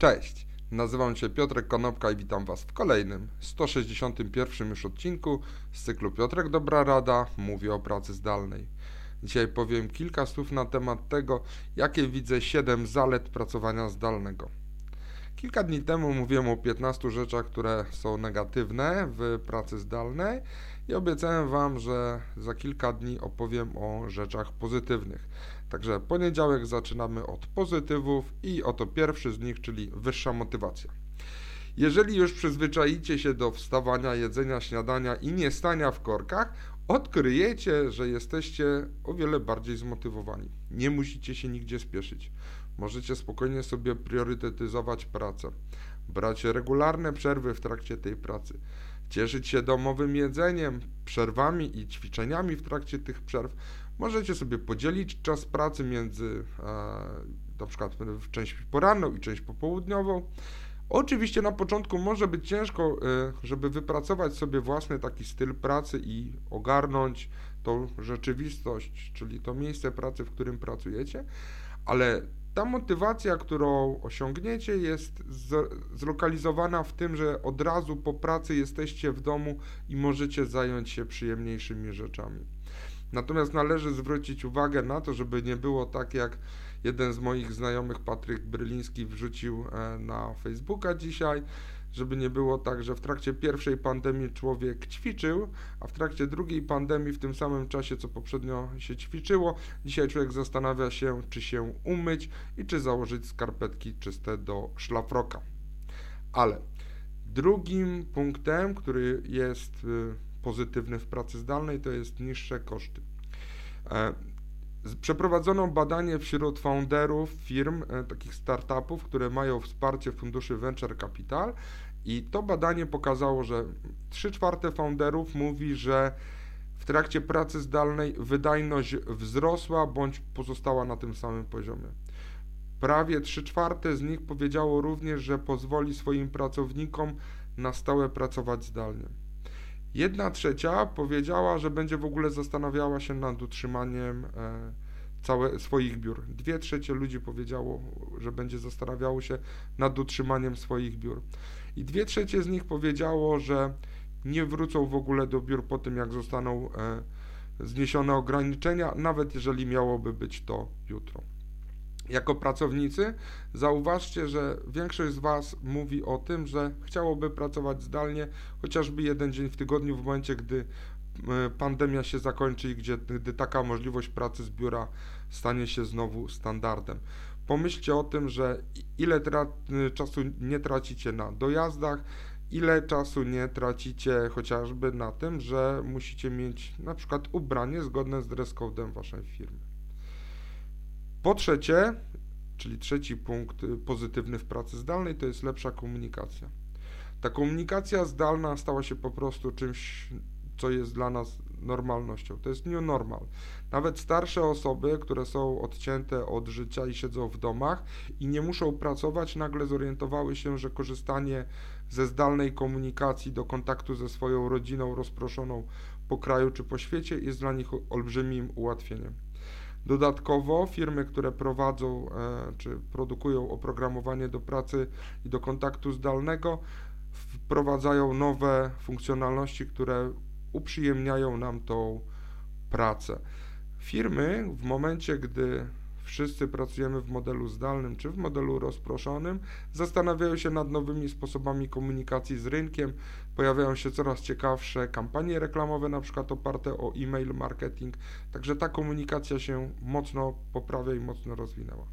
Cześć, nazywam się Piotrek Konopka i witam Was w kolejnym, 161 już odcinku z cyklu Piotrek Dobra Rada mówi o pracy zdalnej. Dzisiaj powiem kilka słów na temat tego, jakie widzę 7 zalet pracowania zdalnego. Kilka dni temu mówiłem o 15 rzeczach, które są negatywne w pracy zdalnej i obiecałem Wam, że za kilka dni opowiem o rzeczach pozytywnych. Także poniedziałek zaczynamy od pozytywów i oto pierwszy z nich, czyli wyższa motywacja. Jeżeli już przyzwyczaicie się do wstawania, jedzenia śniadania i nie stania w korkach, odkryjecie, że jesteście o wiele bardziej zmotywowani. Nie musicie się nigdzie spieszyć. Możecie spokojnie sobie priorytetyzować pracę, brać regularne przerwy w trakcie tej pracy, cieszyć się domowym jedzeniem, przerwami i ćwiczeniami w trakcie tych przerw. Możecie sobie podzielić czas pracy między e, na przykład w część poranną i część popołudniową. Oczywiście na początku może być ciężko, e, żeby wypracować sobie własny taki styl pracy i ogarnąć tą rzeczywistość, czyli to miejsce pracy, w którym pracujecie, ale ta motywacja, którą osiągniecie, jest zlokalizowana w tym, że od razu po pracy jesteście w domu i możecie zająć się przyjemniejszymi rzeczami. Natomiast należy zwrócić uwagę na to, żeby nie było tak, jak jeden z moich znajomych, Patryk Bryliński, wrzucił e, na Facebooka dzisiaj, żeby nie było tak, że w trakcie pierwszej pandemii człowiek ćwiczył, a w trakcie drugiej pandemii w tym samym czasie, co poprzednio się ćwiczyło, dzisiaj człowiek zastanawia się, czy się umyć i czy założyć skarpetki czyste do szlafroka. Ale drugim punktem, który jest y, pozytywny w pracy zdalnej, to jest niższe koszty. Przeprowadzono badanie wśród founderów firm, e, takich startupów, które mają wsparcie funduszy Venture Capital i to badanie pokazało, że 3 czwarte founderów mówi, że w trakcie pracy zdalnej wydajność wzrosła bądź pozostała na tym samym poziomie. Prawie 3 czwarte z nich powiedziało również, że pozwoli swoim pracownikom na stałe pracować zdalnie. Jedna trzecia powiedziała, że będzie w ogóle zastanawiała się nad utrzymaniem e, całe, swoich biur. Dwie trzecie ludzi powiedziało, że będzie zastanawiało się nad utrzymaniem swoich biur. I dwie trzecie z nich powiedziało, że nie wrócą w ogóle do biur po tym, jak zostaną e, zniesione ograniczenia, nawet jeżeli miałoby być to jutro jako pracownicy, zauważcie, że większość z Was mówi o tym, że chciałoby pracować zdalnie chociażby jeden dzień w tygodniu, w momencie, gdy e, pandemia się zakończy i gdzie, gdy taka możliwość pracy z biura stanie się znowu standardem. Pomyślcie o tym, że ile e, czasu nie tracicie na dojazdach, ile czasu nie tracicie chociażby na tym, że musicie mieć na przykład ubranie zgodne z dress code'em waszej firmy. Po trzecie, czyli trzeci punkt y, pozytywny w pracy zdalnej, to jest lepsza komunikacja. Ta komunikacja zdalna stała się po prostu czymś, co jest dla nas normalnością. To jest new normal. Nawet starsze osoby, które są odcięte od życia i siedzą w domach i nie muszą pracować, nagle zorientowały się, że korzystanie ze zdalnej komunikacji do kontaktu ze swoją rodziną rozproszoną po kraju czy po świecie jest dla nich olbrzymim ułatwieniem. Dodatkowo firmy, które prowadzą e, czy produkują oprogramowanie do pracy i do kontaktu zdalnego, wprowadzają nowe funkcjonalności, które uprzyjemniają nam tą pracę. Firmy w momencie, gdy wszyscy pracujemy w modelu zdalnym czy w modelu rozproszonym, zastanawiają się nad nowymi sposobami komunikacji z rynkiem. Pojawiają się coraz ciekawsze kampanie reklamowe, na przykład oparte o e-mail marketing. Także ta komunikacja się mocno poprawia i mocno rozwinęła.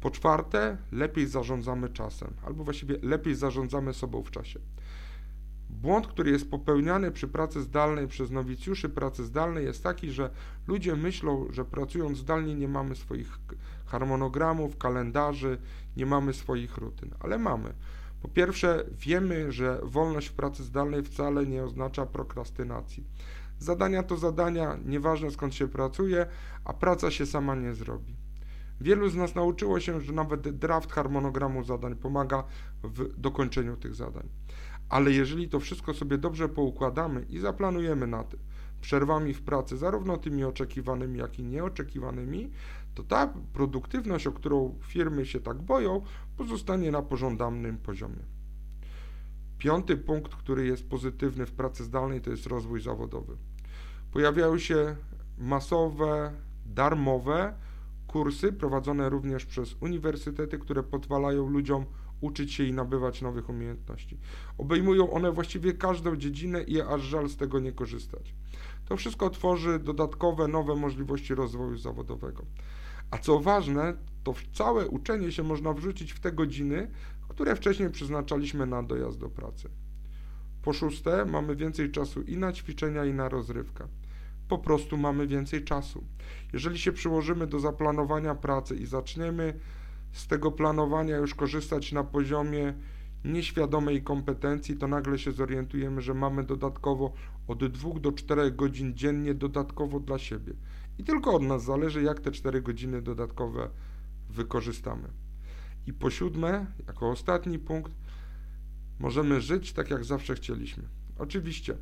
Po czwarte, lepiej zarządzamy czasem, albo właściwie lepiej zarządzamy sobą w czasie. Błąd, który jest popełniany przy pracy zdalnej przez nowicjuszy pracy zdalnej jest taki, że ludzie myślą, że pracując zdalnie nie mamy swoich harmonogramów, kalendarzy, nie mamy swoich rutyn, ale mamy. Po pierwsze, wiemy, że wolność w pracy zdalnej wcale nie oznacza prokrastynacji. Zadania to zadania, nieważne skąd się pracuje, a praca się sama nie zrobi. Wielu z nas nauczyło się, że nawet draft harmonogramu zadań pomaga w dokończeniu tych zadań. Ale jeżeli to wszystko sobie dobrze poukładamy i zaplanujemy na tym, przerwami w pracy, zarówno tymi oczekiwanymi, jak i nieoczekiwanymi, to ta produktywność, o którą firmy się tak boją, pozostanie na pożądanym poziomie. Piąty punkt, który jest pozytywny w pracy zdalnej, to jest rozwój zawodowy. Pojawiają się masowe, darmowe kursy prowadzone również przez uniwersytety, które pozwalają ludziom uczyć się i nabywać nowych umiejętności. Obejmują one właściwie każdą dziedzinę i aż żal z tego nie korzystać. To wszystko tworzy dodatkowe, nowe możliwości rozwoju zawodowego. A co ważne, to całe uczenie się można wrzucić w te godziny, które wcześniej przeznaczaliśmy na dojazd do pracy. Po szóste, mamy więcej czasu i na ćwiczenia, i na rozrywkę. Po prostu mamy więcej czasu. Jeżeli się przyłożymy do zaplanowania pracy i zaczniemy z tego planowania już korzystać na poziomie nieświadomej kompetencji, to nagle się zorientujemy, że mamy dodatkowo od 2 do 4 godzin dziennie dodatkowo dla siebie. I tylko od nas zależy, jak te 4 godziny dodatkowe wykorzystamy. I po siódme, jako ostatni punkt, możemy żyć tak, jak zawsze chcieliśmy. Oczywiście,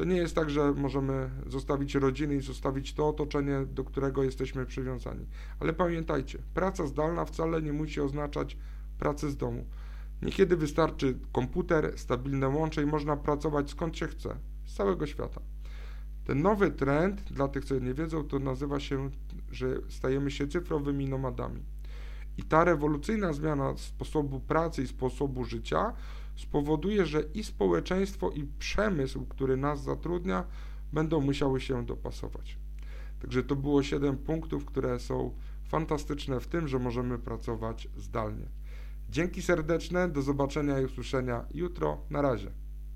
to nie jest tak, że możemy zostawić rodziny i zostawić to otoczenie, do którego jesteśmy przywiązani. Ale pamiętajcie, praca zdalna wcale nie musi oznaczać pracy z domu. Niekiedy wystarczy komputer, stabilne łącze i można pracować skąd się chce, z całego świata. Ten nowy trend, dla tych, co nie wiedzą, to nazywa się, że stajemy się cyfrowymi nomadami. I ta rewolucyjna zmiana sposobu pracy i sposobu życia spowoduje, że i społeczeństwo, i przemysł, który nas zatrudnia, będą musiały się dopasować. Także to było 7 punktów, które są fantastyczne w tym, że możemy pracować zdalnie. Dzięki serdeczne, do zobaczenia i usłyszenia jutro. Na razie.